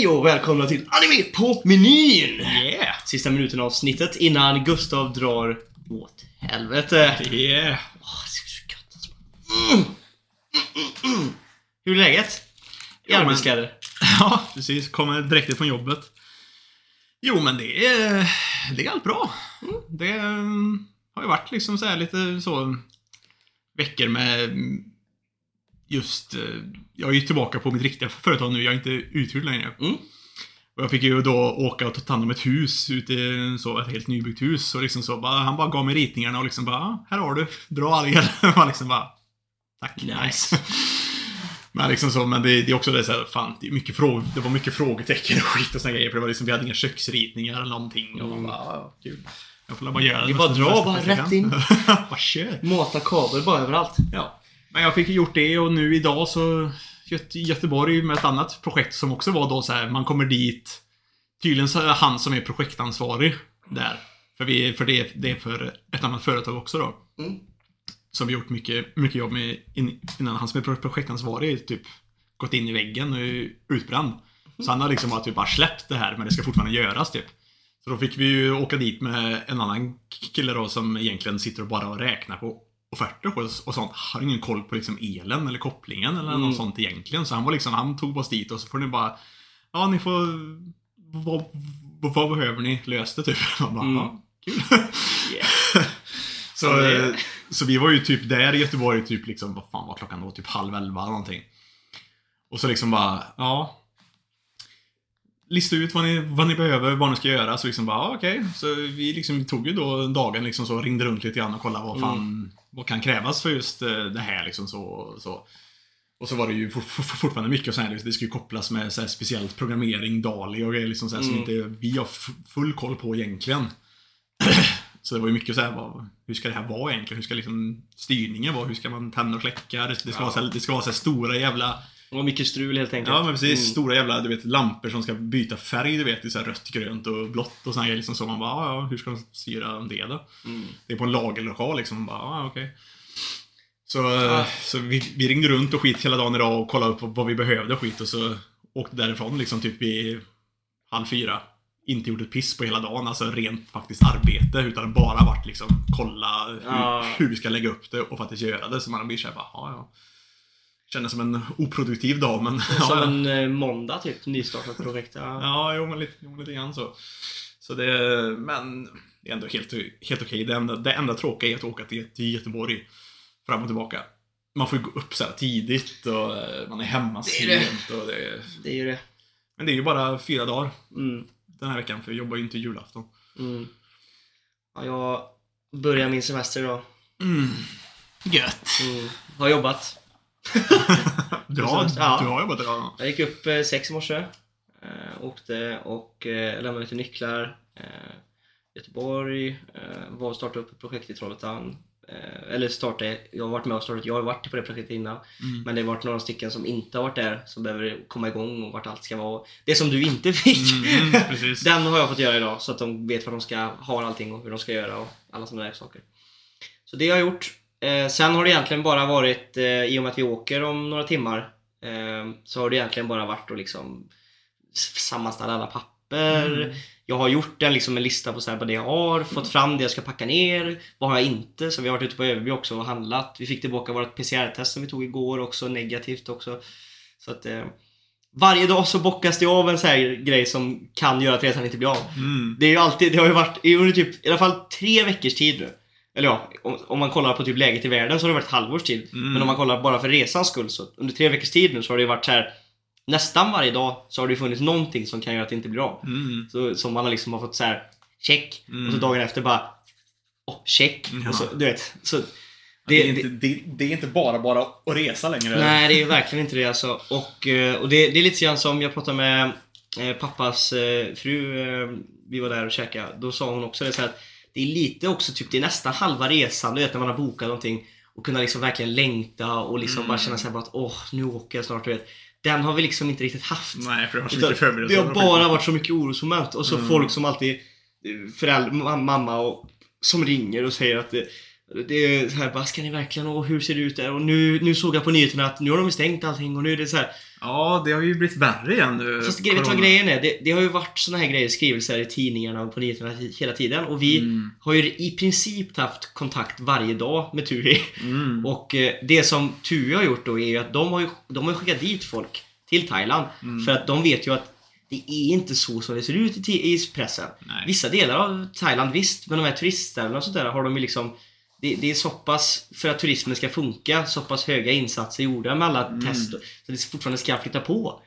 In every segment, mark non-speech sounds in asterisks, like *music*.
Hej och välkomna till Anime på menyn! Yeah! Sista minuten av avsnittet innan Gustav drar åt helvete. Yeah! Åh, det ser så gött alltså. Mm. Mm, mm, mm. Hur är läget? I Jo, men- arbetskläder? *laughs* Ja, precis. Kommer direkt från jobbet. Jo, men det är, det är allt bra. Det mm, har ju varit liksom så lite så veckor med mm, just... eh, Jag är ju tillbaka på mitt riktiga företag nu. Jag är inte uthyrd längre. Mm. Och jag fick ju då åka och ta hand om ett hus ute i så, ett helt nybyggt hus. Och liksom så bara, han bara gav mig ritningarna och liksom bara, "Ah, här har du, dra alger. *laughs* Man liksom bara, tack. Nice. *laughs* Men liksom så, men det, det är också det så här, fan, det, är mycket fråg, det var mycket frågetecken och skit och såna grejer. För det var liksom, vi hade inga köksritningar eller någonting. Och man bara, "Ah, kul. Jag får bara göra det bara drar, bästa bara bästa jag rätt kan." in. *laughs* bara kör. Mata kabel bara överallt. Ja. Men jag fick ju gjort det och nu idag så Göte- Göteborg med ett annat projekt som också var då så här, man kommer dit Tydligen så är han som är projektansvarig där. För, vi, för det, det är för ett annat företag också då. Mm. Som vi gjort mycket, mycket jobb med in, innan han som är projektansvarig typ gått in i väggen och är utbränd. Så han har liksom bara, typ bara släppt det här men det ska fortfarande göras typ. Så då fick vi ju åka dit med en annan kille då som egentligen sitter och bara och räknar på offerter och, och sånt. Har ingen koll på liksom elen eller kopplingen eller Mm. något sånt egentligen. Så han var liksom, han tog oss dit och så får ni bara Ja, ni får vad, vad, behöver ni? Lös det typ. *laughs* Man bara, Mm. ja, kul. Yeah. *laughs* så, så vi var ju typ där i Göteborg typ liksom, vad fan var klockan då? Typ halv elva eller någonting. Och så liksom bara, ja. Lista ut vad ni, vad ni behöver, vad ni ska göra. Så liksom bara, ja, okej. Så vi liksom vi tog ju då dagen liksom så, ringde runt lite grann och kollade vad fan, vad kan krävas för just eh, det här liksom så. så. Och så var det ju for, for, for, fortfarande mycket och så här, det ju kopplas med så här, speciellt programmering, DALI och grejer liksom så här, som Mm. inte vi har full koll på egentligen. *clears throat* så det var ju mycket så här, vad, hur ska det här vara egentligen? Hur ska liksom styrningen vara? Hur ska man tända och släcka? Det, det ska Ja. vara så här, det ska vara så här stora jävla Var mycket strul helt enkelt. Ja men precis, Mm. stora jävla du vet, lampor som ska byta färg du vet, i så här rött, grönt och blått och såna grejer liksom så man bara, ja, ja, hur ska de styra det då? Mm. Det är på en lagerlokal liksom, man bara, ja okej. Så, Ja. så vi, vi ringde runt och skit hela dagen idag och kollade upp vad vi behövde och skit och så åkte därifrån liksom typ vid halv fyra. Inte gjort ett piss på hela dagen, alltså rent faktiskt arbete utan bara varit liksom kolla hur, Ja. hur vi ska lägga upp det och faktiskt göra det. Så man blir såhär bara, ja ja. Kändes som en oproduktiv dag men... *laughs* Som ja. en eh, måndag typ, nystartat projekt. Ja. Ja, jo men lite, jo, lite grann så. Så det, men det är ändå helt, helt okej. Det enda, det enda tråkiga är att åka till, till Göteborg fram och tillbaka. Man får ju gå upp så tidigt och eh, man är hemma Det är det. sent. Och det, Det är ju det. men det är ju bara fyra dagar Mm. den här veckan för jag jobbar ju inte julafton. Mm. Ja, jag börjar min semester idag. Mm. Gött! Mm. Har jobbat. Du har, Ja. du har jobbat idag? Jag gick upp eh, sex i morse. Eh, åkte och eh, lämnade lite nycklar. Eh, Göteborg. Var och startade upp ett projekt i Trollhättan. Eller startade, jag har varit med och startat, jag har varit på det projektet innan. Mm. Men det har varit några stycken som inte har varit där, som behöver komma igång och vart allt ska vara. Det som du inte fick! Mm, *laughs* precis. Den har jag fått göra idag så att de vet vad de ska ha allting och hur de ska göra och alla sådana där saker. Så det har jag gjort. Eh, sen har det egentligen bara varit, eh, i och med att vi åker om några timmar, eh, så har det egentligen bara varit att liksom sammanställa alla papper. Mm. Jag har gjort en, liksom en lista på så här, vad det jag har, fått fram det jag ska packa ner. Vad har jag inte? Så vi har varit ute på Överby också och handlat. Vi fick tillbaka vårt PCR-test som vi tog igår också, negativt också. Så att eh, varje dag så bockas det av en så här grej som kan göra att resan inte blir av. Mm. Det är ju alltid, det har ju varit i under typ, i alla fall tre veckors tid nu. Eller ja, om, om man kollar på typ läget i världen så har det varit ett halvårs tid. Mm. Men om man kollar bara för resans skull så under tre veckors tid nu så har det varit så här Nästan varje dag så har det funnits någonting som kan göra att det inte blir av. Mm. Så, som man har liksom har fått så här check. Mm. Och så dagen efter bara Åh, check. Ja. Och så, du vet. Så det, Det, är inte, det, det är inte bara bara att resa längre. Nej, det är verkligen inte det alltså. Och, eh, och det, det är lite grann som jag pratade med eh, pappas eh, fru. Vi var där och käkade. Då sa hon också det så här att det är lite också typ, det är nästan halva resan, du vet när man har bokat någonting och kunna liksom verkligen längta och liksom Mm. bara känna sig bara att åh, nu åker jag snart, du vet. Den har vi liksom inte riktigt haft. Nej, för jag har så Utan mycket förberedelser. Det har bara varit så mycket orosmoment och så Mm. folk som alltid föräldrar, mamma och som ringer och säger att det, Det är så här, bara, ska ni verkligen, och hur ser det ut där? Och nu, nu såg jag på nyheterna att nu har de stängt allting och nu är det så här. Ja, det har ju blivit värre igen nu. Fast vet du vad grejen är? Det, det har ju varit såna här grejer, skrivelser i tidningarna och på nyheterna he- hela tiden. Och vi Mm. har ju i princip haft kontakt varje dag med TUI. Mm. *laughs* Och eh, det som TUI har gjort då är ju att de har ju, de har skickat dit folk till Thailand. Mm. För att de vet ju att det är inte så som det ser ut i, i pressen. Nej. Vissa delar av Thailand visst, men de här turistställena och sånt där har de ju liksom det, det är så pass, för att turismen ska funka, så pass höga insatser gjorda med alla Mm. test. Så det fortfarande ska flytta på.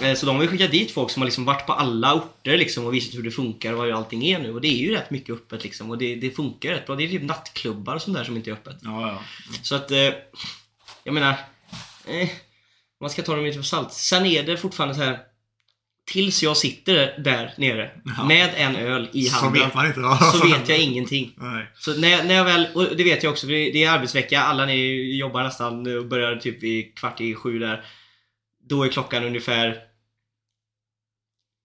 Eh, Så de har ju skickat dit folk som har liksom varit på alla orter liksom och visat hur det funkar och vad allting är nu. Och det är ju rätt mycket öppet liksom. Och det, det funkar rätt bra. Det är typ nattklubbar och sånt där som inte är öppet. Ja, ja. Så att, eh, jag menar, eh, man ska ta dem lite för salt. Sen är det fortfarande så här. Tills jag sitter där nere Ja. med en öl i Så handen vet man inte vad så vet jag ingenting. *laughs* Nej. Så när, när jag väl, och det vet jag också, för det är arbetsvecka, alla ni jobbar nästan och börjar typ vid kvart i sju där. Då är klockan ungefär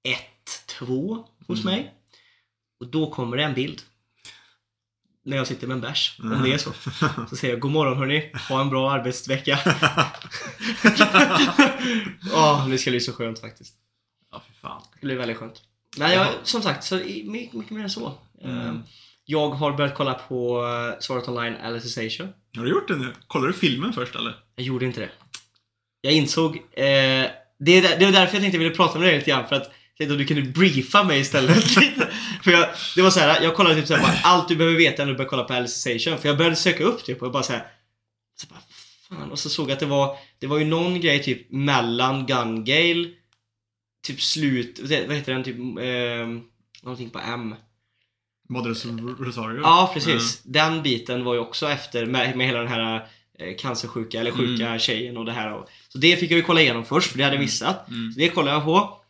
ett, två hos Mm. mig. Och då kommer det en bild. När jag sitter med en bärs, om Mm. det är så. Så säger jag God morgon hörni, ha en bra arbetsvecka. *laughs* *laughs* Åh, det ska bli så skönt faktiskt. Fan. Det blir väldigt skönt. Nej, jag, som sagt, så mycket, mycket mer än så. Mm. Eh, Jag har börjat kolla på Sword Art Online Alicization. Har du gjort det nu? Kollar du filmen först eller? Jag gjorde inte det. Jag insåg... Eh, det, är, det var därför jag tänkte jag ville prata med dig lite grann. För att jag att du kunde briefa mig istället. *laughs* för jag, det var så här, jag kollade typ så här, bara, allt du behöver veta när du börjar kolla på Alicization. För jag började söka upp typ och bara så här, så bara, fan. Och så såg jag att det var, det var ju någon grej typ mellan Gun Gale, typ slut, vad heter den, typ, eh, någonting på M. Modern Rosario? Ja, precis. Den biten var ju också efter med, med hela den här eh, cancersjuka eller sjuka tjejen och det här. Så det fick jag ju kolla igenom först, för det hade jag missat. Mm. Så det kollade jag på.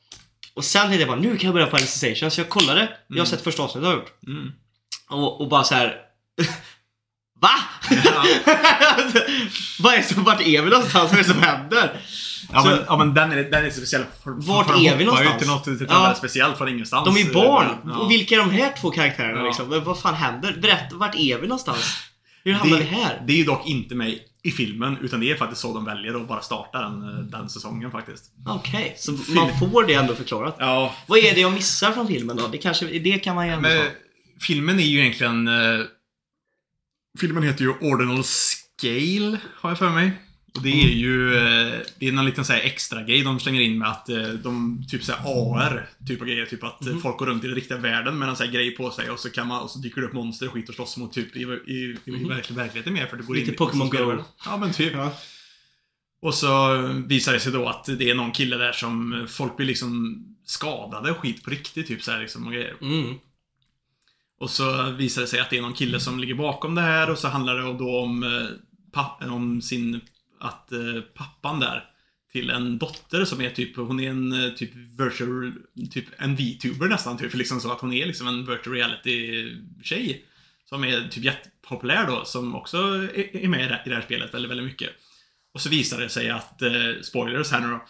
Och sen tänkte jag bara, nu kan jag börja på Alicization. Så jag kollade. Jag har Mm. sett första avsnittet har jag gjort. Mm. Och, och bara så här. *laughs* Va? Ja. *laughs* Vad är det som, vart är vi någonstans? Vad är det som händer? Ja, men, ja men den är, den är speciell. För, Vart för är vi ju någonstans? till något Ja. speciellt från ingenstans. De är barn! Ja. Och vilka är de här två karaktärerna Ja. liksom? Vad fan händer? Berätta, vart är vi någonstans? Hur hamnar det, vi här? Det är ju dock inte med i filmen, utan det är faktiskt så de väljer att bara starta den, eh, den säsongen faktiskt. Okej, så Film- man får det ändå förklarat. Ja, Vad är det jag missar från filmen då? Det, kanske, det kan man ju ändå men ta. filmen är ju egentligen... Eh, filmen heter ju Ordinal Scale, har jag för mig. Och det är ju eh, det är någon liten så här extra grej de slänger in med att eh, de typ så AR typ av grejer. Typ att eh, folk går runt i den riktiga världen med en så här grej på sig och så kan man och så dyker det upp monster och skit och slåss mot typ i, i, i, i verklig, verkligheten mer för det går Lite in i- Pokémon Go. Ja men typ. Och så visar det sig då att det är någon kille där som folk blir liksom skadade och skit på riktigt typ så här liksom och grejer. Mm. Och så visar det sig att det är någon kille som ligger bakom det här och så handlar det då om, eh, om sin, att eh, pappan där till en dotter som är typ, hon är en eh, typ virtual, typ en VTuber nästan typ, liksom så att hon är liksom en virtual reality tjej. Som är typ jättepopulär då, som också är, med i det- det här spelet väldigt, väldigt mycket. Och så visar det sig att, eh, spoilers här nu då.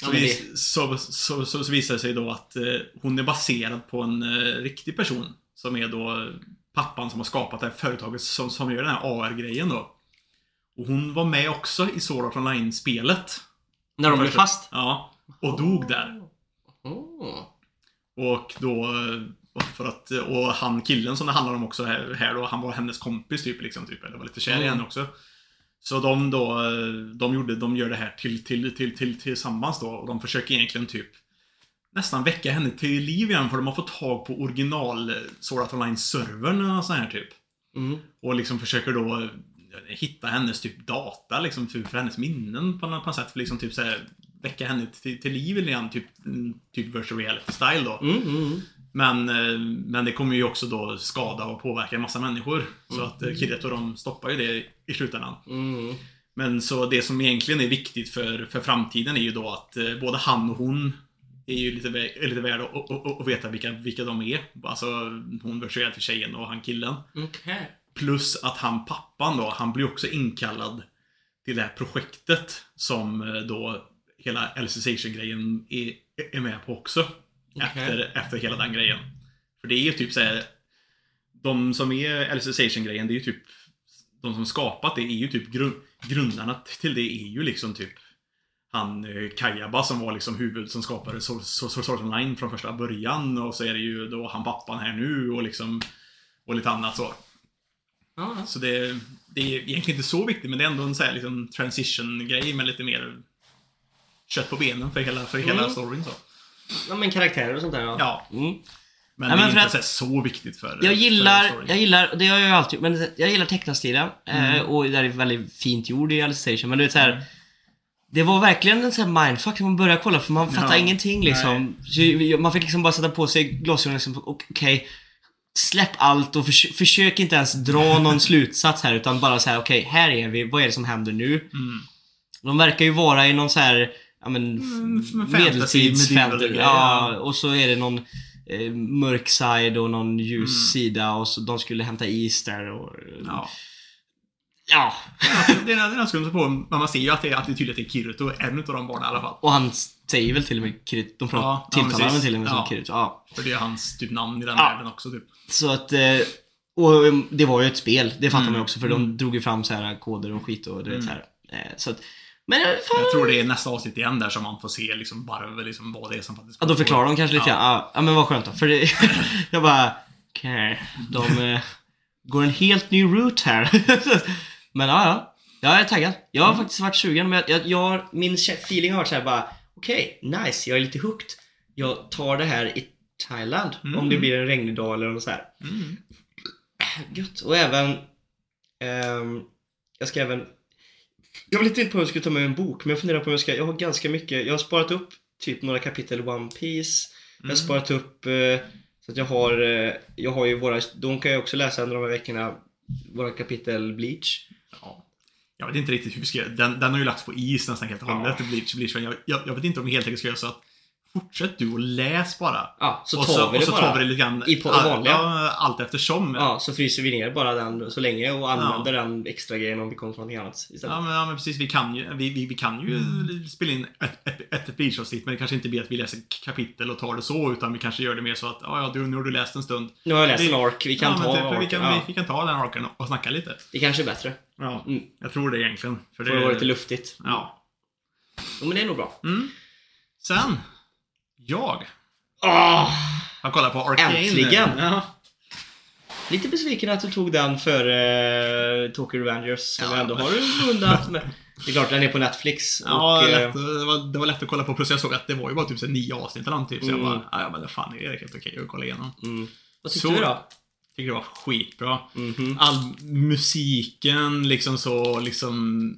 Så, Ja, vis, så, så, så, så visar det sig då att eh, hon är baserad på en eh, riktig person. Som är då pappan som har skapat det här företaget som, som gör den här AR-grejen då. Och hon var med också i Sword Art Online-spelet. När de blev fast? Ja. Och dog där. Oh. Och då... eh, För att, och han killen som det handlar om också här, här då, han var hennes kompis typ liksom, typ, eller var lite kär i Mm. henne också. Så de då, eh, de gjorde, de gör det här till, till, till, till, tillsammans då, och de försöker egentligen typ nästan väcka henne till liv igen, för de har fått tag på original eh, Sword Art Online-servern och sån här typ. Mm. Och liksom försöker då eh, hitta hennes typ data liksom för, för hennes minnen på något sätt. För liksom typ så här, väcka henne till, till liv igen, typ, mm, typ virtual reality style då. Mm, mm. Men, eh, men det kommer ju också då skada och påverka en massa människor. Så att eh, Kirret och de stoppar ju det i slutändan. Mm. Men så det som egentligen är viktigt för, för framtiden är ju då att eh, både han och hon är ju lite, är lite värda att veta vilka, vilka de är. Alltså hon virtuellt till tjejen och han killen. Okej. Plus att han pappan då, han blir också inkallad till det här projektet som eh, då hela Alicization-grejen är, är med på också. Efter, efter hela den grejen. För det är ju typ såhär De som är Alicization-grejen, det är ju typ de som skapat det är ju typ grund, grundarna till det är ju liksom typ han eh, Kajaba som var liksom huvud som skapade Art Online från första början och så är det ju då han pappan här nu och liksom och lite annat så. Ja, Så det, det är egentligen inte så viktigt men det är ändå en sån här liksom transition-grej med lite mer kött på benen för hela, för hela Mm. storyn så. ja men karaktärer och sånt där ja. Ja, Mm. men Ja, det är för inte att- så, så viktigt för Jag för gillar, storyn. jag gillar, det har jag ju alltid men jag gillar tecknarstilen. Mm. Eh, och det är väldigt fint gjord i Alicization. Men du vet så här. Det var verkligen en sån här mindfuck när man började kolla för man fattar Ja, ingenting liksom. Så man fick liksom bara sätta på sig glasögonen liksom, och okej. Släpp allt och förs- försök inte ens dra någon *laughs* slutsats här utan bara säga okej, här är vi, vad är det som händer nu? Mm. De verkar ju vara i någon så här, ja men, Mm, f- fantasy, medeltids medieval fantasy. grej, Ja, ja. och så är det någon eh, mörk side och någon ljus Mm. sida och så de skulle hämta is där och... Ja. Ja. det är den skumt på, men man ser ju att det är, att det är tydligt att det är Kirito, en utav de barnen i alla fall. Och han säger väl till och med Kirito, de pratar, Ja, tilltalar honom till och med som Ja. Kirito. Ja. För det är hans typ namn i den Ja. världen också typ. Så att, eh, och eh, det var ju ett spel, det fattar Mm. man också för de drog ju fram så här koder och skit och du vet Mm. så här. Eh, Så att, men eh, fan, Jag tror det är nästa avsnitt igen där som man får se liksom bara liksom vad det är som faktiskt Ja, då förklarar de kanske lite Ja. Ja. ja, men vad skönt då. För det, *laughs* jag bara, okej, de eh, går en helt ny route här. *laughs* men ja, ja. Jag är taggad. Jag har Mm. faktiskt varit sugen, men jag, jag, min feeling har varit såhär bara, okej, nice, jag är lite hooked. Jag tar det här i Thailand, Mm. om det blir en regnig dag eller något så här. Mm. *clears throat* Gött. Och även, ehm, jag ska även, jag var lite inne på om jag skulle ta med en bok, men jag funderar på om jag ska, jag har ganska mycket, jag har sparat upp typ några kapitel One Piece jag har Mm. sparat upp eh, så att jag har, eh, jag har ju våra, de kan jag också läsa under de här veckorna, våra kapitel Bleach. Ja. Jag vet inte riktigt hur vi ska göra. Den, den har ju lagts på is nästan helt och Ja. hållet. Bleach, Bleach. Men jag, jag, jag vet inte om vi helt enkelt ska göra så att Fortsätt du och läs bara. Ja, så och tar så, vi och det så bara. tar vi det lite grann I det vanliga. Ja, allt eftersom. Ja, så fryser vi ner bara den så länge och använder den extra grejen om vi kommer från någonting annat istället. Ja men, ja men precis, vi kan ju, vi, vi, vi kan ju Mm. spela in ett, ett, men det kanske inte blir att vi läser kapitel och tar det så utan vi kanske gör det mer så att ja, ja du, nu har du läst en stund. Nu har jag läst Vi- en ark, vi kan ja, ta typ, arken. vi, kan, ja. vi, vi kan ta den arken och, och snacka lite. Det kanske är bättre. Ja, Mm. jag tror det egentligen. För Får det vara lite luftigt. Ja. Ja, men det är nog bra. Mm. Sen, jag Åh! har kollat på Arcane. Äntligen! Ja. Lite besviken att du tog den för uh, Tokyo Revengers Ja, ändå men- har undat med. Det är klart, den är på Netflix. Ja, och, eh, lätt, det, var, det var lätt att kolla på. Plus jag såg att det var ju bara typ så nio avsnitt eller någonting. Så jag Mm. bara, "Ja, men det fan det är helt okej att kolla igenom. mm. Vad tyckte Så- du då? Tycker det var skitbra. Mhm. All musiken, liksom så, liksom...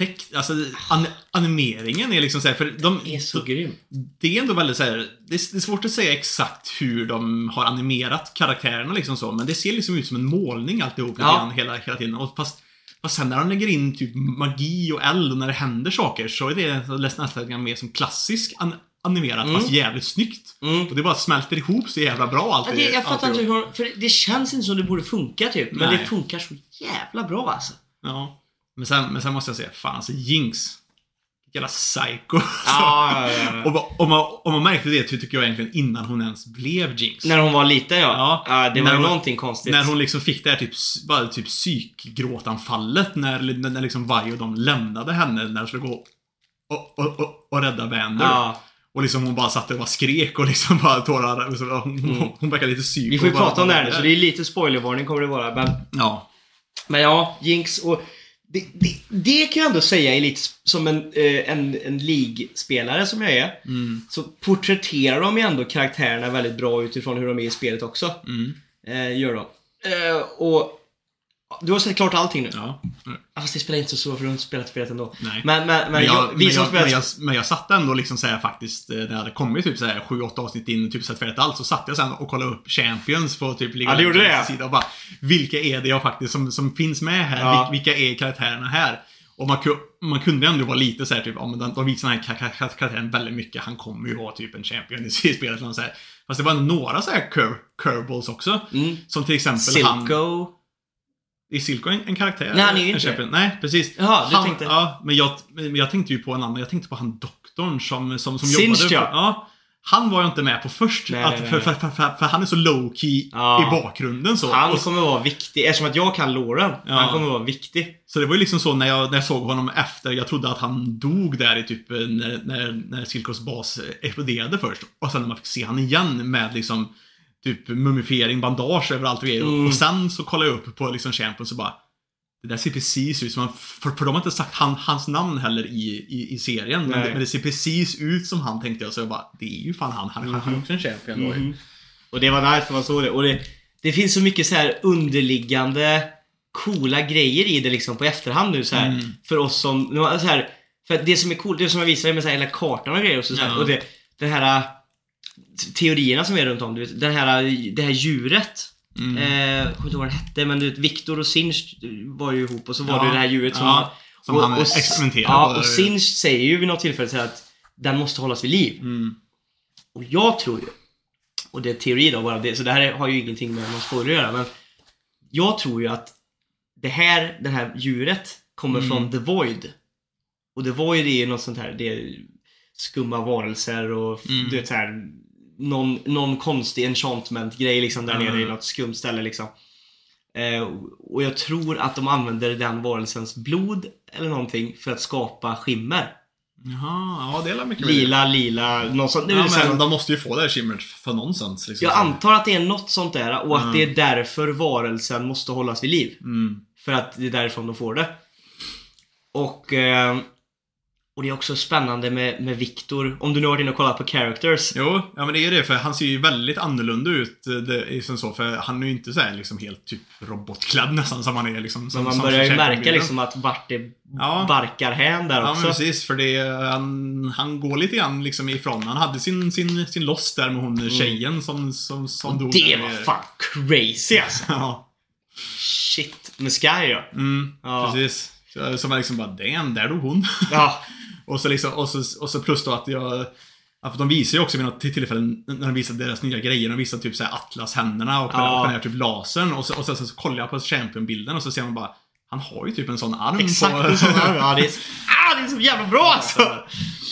Teck, alltså, an, animeringen är liksom så här, för de, är så grym. det är ändå väldigt så här, det är, det är svårt att säga exakt hur de har animerat karaktärerna liksom så, men det ser liksom ut som en målning alltihop Ja. grann hela, hela tiden. Och fast, fast sen när de lägger in typ magi och eld och när det händer saker så är det nästan mer som klassisk an, animerat Mm. fast jävligt snyggt. Mm. Och det bara smälter ihop så jävla bra Ja, alltid. det, jag fattar inte hur, för det känns inte som det borde funka typ. Men Nej. det funkar så jävla bra alltså. Ja. Men sen, men sen måste jag säga, fan alltså Jinx. Jävla psycho. Ja, ja, ja, ja. *laughs* Och, om, man, om man märkte det tycker jag egentligen innan hon ens blev Jinx. När hon var liten ja. Ja. det var När ju någonting konstigt. När hon liksom fick det här typ, bara typ psykgråtanfallet när, när, när liksom Vi och de lämnade henne när de skulle gå och, och, och, och rädda Vander. ja. Och liksom hon bara satt och bara skrek och liksom bara tårar. Hon, Mm. hon verkar lite psyk. Vi får ju och prata om det här nu, så det är lite spoilervarning kommer det vara. Men, Ja. men ja, Jinx och... Det, det, det kan jag ändå säga är lite som en, eh, en, en League-spelare som jag är. Mm. Så porträtterar de ju ändå karaktärerna väldigt bra utifrån hur de är i spelet också. Mm. Eh, gör de. Eh, och... Du har sett klart allting nu? Ja. Ja, Fast det spelar inte så stor för du har inte spelat spelet ändå. Nej. Men, men, men, jag, vi men, som jag, spelat... men, jag, men jag satt ändå liksom såhär faktiskt, eh, när det hade kommit typ såhär 7-8 avsnitt in, typ sett färdigt allt, så satt jag sen och kollade upp Champions på typ League Ja, det gjorde det. sida och bara Vilka är det jag faktiskt som, som finns med här? Ja. Vil, vilka är karaktärerna här? Och man, man kunde ändå vara lite såhär typ, ja men de, de visar den här kar- kar- karaktären väldigt mycket, han kommer ju vara typ en champion i *laughs* spelet. och. Fast det var några så här cur curveballs också. Mm. Som till exempel han... Är Silco en, en karaktär? Nej, han är ju En inte champion? Nej, precis. Jaha, du han, tänkte- Ja, men jag, men jag tänkte ju på en annan. Jag tänkte på han doktorn som, som, som jobbade... ja. För, ja. Han var jag inte med på först. Nej, att, nej, nej. För, för, för, för, han är så low key Ja. i bakgrunden så. Han kommer vara viktig, eftersom att jag kan Loren. Ja. Han kommer vara viktig. så det var ju liksom så när jag, när jag såg honom efter, jag trodde att han dog där i typ eh, när, när, när Silkos bas exploderade först. Och sen när man fick se han igen med liksom typ mumifiering, bandage överallt och grejer. Mm. Och sen så kollade jag upp på liksom Champion så bara det där ser precis ut som, han- för, för de har inte sagt han, hans namn heller i, i, i serien. Men det, men det ser precis ut som han tänkte jag. Så jag bara, det är ju fan han. Han, han är också en champion då ju. Mhm. Och det var därför man såg det. Och det, det finns så mycket så här underliggande coola grejer i det liksom på efterhand nu så här. Mm. För oss som, så här, för det som är coolt, det som jag visade med så här, hela kartan och grejer och så, så här, och det, den här teorierna som är runt om, du vet, den här, det här djuret. Mm. Eh, jag kommer inte ihåg vad det hette, men du vet, Viktor och Sinch var ju ihop och så var Ja. det det här djuret som... Ja, som han experimenterade Ja, och Sinch säger ju vid något tillfälle att den måste hållas vid liv. Mm. Och jag tror ju, och det är teori då bara, det, så det här har ju ingenting med någon spoiler att göra, men jag tror ju att det här, det här djuret kommer Mm. från The Void. Och The Void är ju något sånt här, det är skumma varelser och Mm. du vet så här, någon, någon konstig enchantment-grej liksom där Mm. nere i något skumt ställe liksom. Eh, och jag tror att de använder den varelsens blod eller någonting för att skapa skimmer. Jaha, ja det är mycket. Lila, lila, något sånt. Ja, men de måste ju få det här skimret för någonstans. Liksom. Jag antar att det är något sånt där och att Mm. det är därför varelsen måste hållas vid liv. Mm. För att det är därifrån de får det. Och, eh, och det är också spännande med, med Viktor. Om du nu har varit inne och kollat på characters. Jo, ja men det är det för han ser ju väldigt annorlunda ut. eh, Det som så, för han är ju inte så här liksom helt typ robotklädd nästan som han är liksom. Men Som, man som börjar ju märka liksom att vart det Ja. barkar hän där Ja också. men precis, för det han, han går lite grann liksom ifrån. Han hade sin, sin, sin loss där med hon tjejen som, som, som dog. Mm. det var med- fan crazy *laughs* alltså. Ja. Shit. Med Sky ja. Mm, Ja. precis. Så, så man liksom bara, damn, där dog hon. Ja. *laughs* *laughs* och, så liksom, och, så, och så plus då att jag... Att de visar ju också vid något tillfälle när de visar deras nya grejer. De visar typ såhär Atlas-händerna och, Ja. och den här typ lasern. Och så, och så, så, så kollar jag på Champion-bilden och så ser man bara Han har ju typ en sån arm Exakt på... en sån här. Ja, det är, så- *laughs* ah, det är så jävla bra alltså.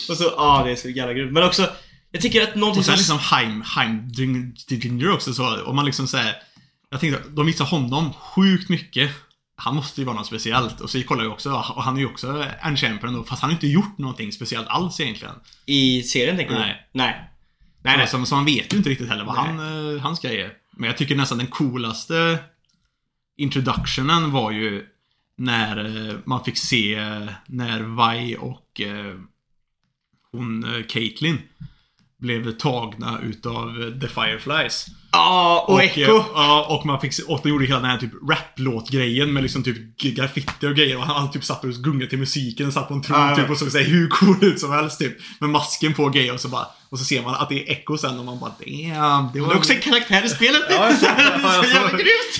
Och så, ja det är så jävla grymt. Men också, jag tycker att någonting Och sen som... liksom Heim, Heimdringer också så, om man liksom säger Jag tänkte, de visar honom sjukt mycket Han måste ju vara något speciellt. Och så kollar jag också, och han är ju också en champion då, fast han har inte gjort någonting speciellt alls egentligen. I serien tänker du? Nej. Nej. Nej, nej. Så, så man vet ju inte riktigt heller vad Nej. han, eh, hans grej är. Men jag tycker nästan den coolaste introductionen var ju när eh, man fick se eh, när Vi och hon Caitlyn blev tagna utav The Fireflies. Ja, och, Echo. eh, Ja, och man fick och de gjorde hela den här typ rap-låt-grejen med liksom typ graffiti och grejer och han, han typ satt och gungade till musiken och satt på en tron ja. typ och såg så här hur cool ut som helst typ. Med masken på och grejer och så bara och så ser man att det är Echo sen och man bara damn. Det var också en karaktär i spelet. Ja, *laughs*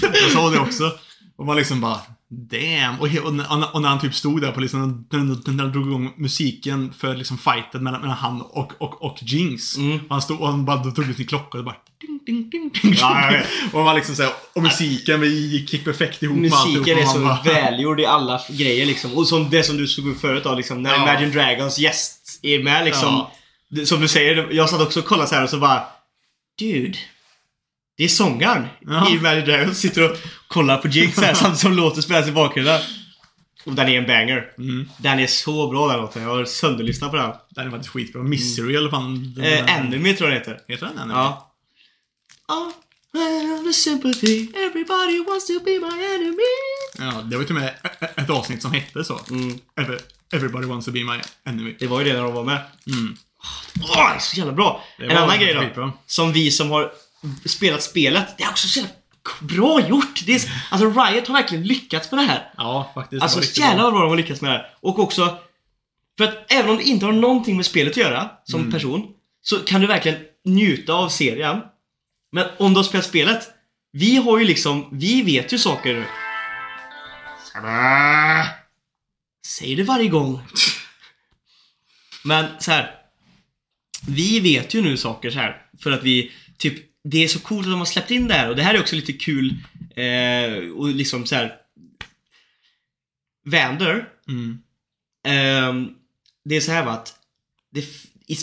jag såg det också. Och man liksom bara Damn! Och, och, och när han typ stod där på liksom, när, han drog igång musiken för liksom fighten mellan, mellan han och, och, och Jinx. Mm. Han stod och han bara drog ut sin klocka och bara ding, ding, ding, ding. Ja, *laughs* och man liksom såhär, och musiken vi gick perfekt ihop Musiken är och så bara- välgjord i alla grejer liksom. Och som det som du såg upp förut då, liksom, när Ja. Imagine Dragons gäst är med liksom. Ja. Som du säger, jag satt också och kollade så här och så bara Dude. Det är sångaren Ja. i Imagine Dragons. Sitter och kollar på Jinx här samtidigt som låten spelas i bakgrunden. Och den är en banger. Mm. Den är så bra den låten. Jag har sönderlyssnat på den. Den är faktiskt skitbra. Misery eller fan. den- Eh, Enemy tror jag den heter. Heter den Enemy? Ja. Oh, the sympathy. Everybody wants to be my enemy. ja. Det var ju till och med ett avsnitt som hette så. Mm. Ever- Everybody wants to be my enemy. Det var ju det när de var med. Mm. Åh, det är så jävla bra! En annan grej då. skitbra. Som vi som har spelat spelet. Det är också så jävla bra gjort! Det är, alltså Riot har verkligen lyckats med det här. Ja, faktiskt. Alltså jävlar vad bra de har lyckats med det här. Och också, för att även om du inte har någonting med spelet att göra som Mm. person, så kan du verkligen njuta av serien. Men om du har spelat spelet, vi har ju liksom, vi vet ju saker nu. Sådär. Säg det varje gång. Men så här. Vi vet ju nu saker så här för att vi typ det är så coolt att de har släppt in det här och det här är också lite kul eh, och liksom så här. Vander Mm. Ehm, det är så här va att det,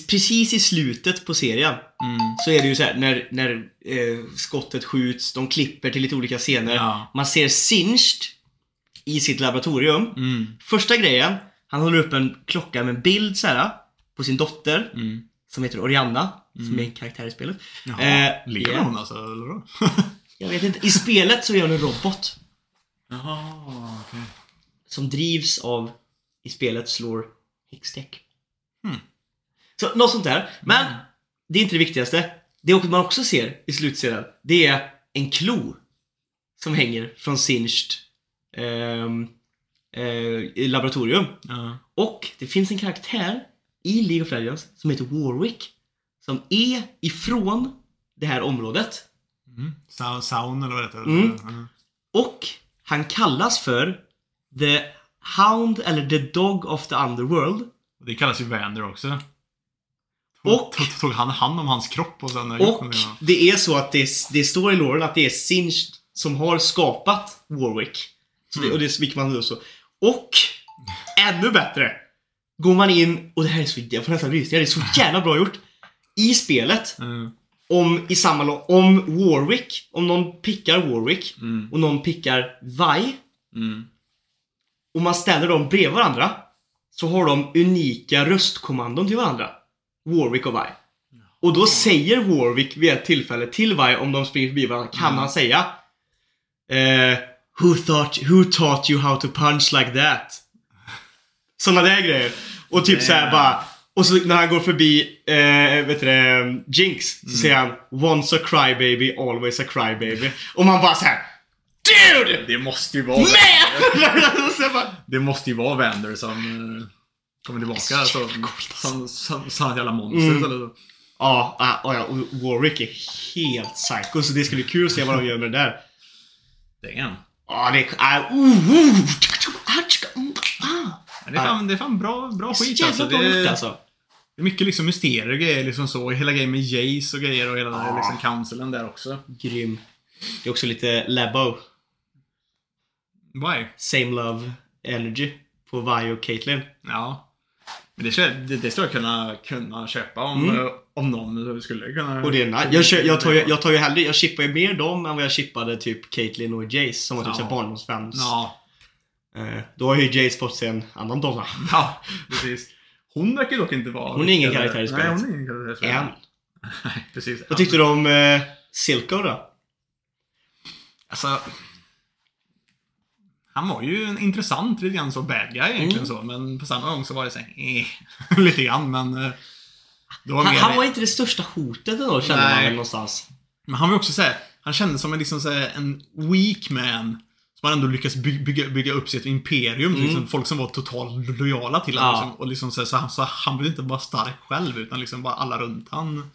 precis i slutet på serien Mm. så är det ju så här när, när eh, skottet skjuts, de klipper till lite olika scener. Ja. Man ser Singed i sitt laboratorium. Mm. Första grejen, han håller upp en klocka med en bild så här på sin dotter Mm. Som heter Orianna, som är en karaktär i spelet. Jaha, Eh, lever ja. hon alltså? Eller vadå? *laughs* Jag vet inte, i spelet så är hon en robot Jaha, okej. som drivs av, i spelet slår häckstäck. Hmm. Så något sånt där. Men det är inte det viktigaste. Det man också ser i slutscenen, det är en klo som hänger från Singed ehm, eh, i laboratorium. Ja. Och det finns en karaktär i League of Legends som heter Warwick. Som är ifrån det här området. Mm. Sound eller vad det heter? Mm. Ja. Och han kallas för The Hound eller The Dog of the Underworld. Det kallas ju Vander också. Och- Tog, han hand om hans kropp och sen... Och det är så att det, det står i loren att det är Singed som har skapat Warwick. Så det, och det fick man då så. Och ännu bättre! Går man in, och det här är så, jag får nästan rysningar, det är så jävla bra gjort. I spelet, Mm. om i samma om Warwick, om någon pickar Warwick Mm. och någon pickar Vi Mm. och man ställer dem bredvid varandra så har de unika röstkommandon till varandra. Warwick och Vi. Och då säger Warwick vid ett tillfälle till Vi om de springer förbi varandra, kan han säga eh, who, thought, who taught you how to punch like that? Såna där grejer. Och typ så här bara och så när han går förbi, eh, vet du det, Jinx, så säger han Once a crybaby, always a crybaby. Och man bara så här. DUDE! Det måste ju vara... Man! *laughs* Och Det måste ju vara Vander som eh, kommer tillbaka som, alltså. som, som, som ett jävla monster. Mm. Eller så. Ja, ja, ja, och Warwick är helt psycho så det ska bli kul att se vad de gör med det där. Damn. Ja, det är... ah, uh, uh, ah. Det är fan, det är fan bra, bra Så skit jävla alltså. bra Det gjort är, alltså. det är mycket liksom mysterier och grejer liksom så. Hela grejen med Jace och grejer och hela den här liksom councilen där också. Grym. Det är också lite Labo. Why? Same Love Energy på Vi och Caitlyn. Ja. Men det, kö- det, det skulle jag kunna, kunna köpa om, Mm. om någon skulle kunna... Och det är nice. Jag, kör, jag, tar ju, jag tar ju hellre, jag chippar ju mer dem än vad jag chippade typ Caitlyn och Jace som var typ ja. barndomsfans. Ja. Eh, då har ju Jace fått sig en annan donna. *laughs* ja, precis. Hon verkar dock inte vara... Hon är ingen karaktär i spelet. Nej, hon är ingen karaktär i spelet. Än. Nej, precis. Vad tyckte du om eh, Silco då? Alltså... Han var ju en intressant, lite grann så bad guy egentligen Mm. så, men på samma gång så var det så här, eh, *laughs* lite grann, men... eh, var Han, han var inte det största hotet ändå kände man Nej. väl någonstans. Men han var också så här, han kändes som en, liksom så här, en weak man. Som har ändå lyckats by bygga, bygga upp sitt imperium. Mm. Liksom, folk som var totalt lojala till Ja. honom. Liksom, och liksom så, så, han, så han blev inte bara stark själv, utan liksom bara alla runt han.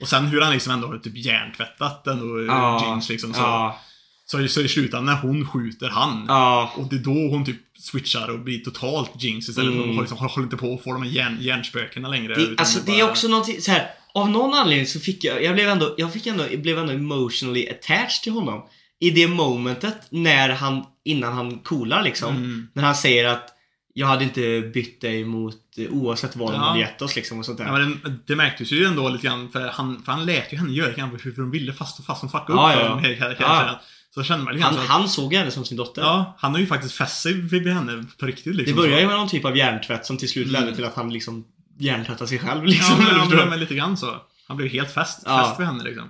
Och sen hur han liksom ändå har typ hjärntvättat ändå Ja. James liksom. Så, Ja. så, så i slutändan när hon skjuter han. Ja. Och det är då hon typ switchar och blir totalt jinx istället för Mm. att hon liksom, håller inte på att få de här hjärn, hjärnspökena längre. Det, alltså det är bara- också någonting så här. Av någon anledning så fick jag, jag blev ändå, jag fick ändå, jag blev ändå emotionally attached till honom. I det momentet när han, innan han coolar liksom. Mm. När han säger att jag hade inte bytt dig mot, eh, oavsett vad de Ja. hade gett oss liksom och sånt där. Ja, men det, det märktes ju ändå lite grann, för han, för han lät ju henne göra grann hur hon ville fast, fast hon fuckade upp Ja, för ja. hela, Ja. Så kände man han, så att, han såg henne som sin dotter. Ja, han har ju faktiskt fäst sig vid henne på riktigt det liksom. börjar ju så. med någon typ av hjärntvätt som till slut Mm. ledde till att han liksom hjärntvättade sig själv liksom. Ja, men, ja, men, men lite grann så. Han blev helt fäst, Ja. fäst vid henne liksom.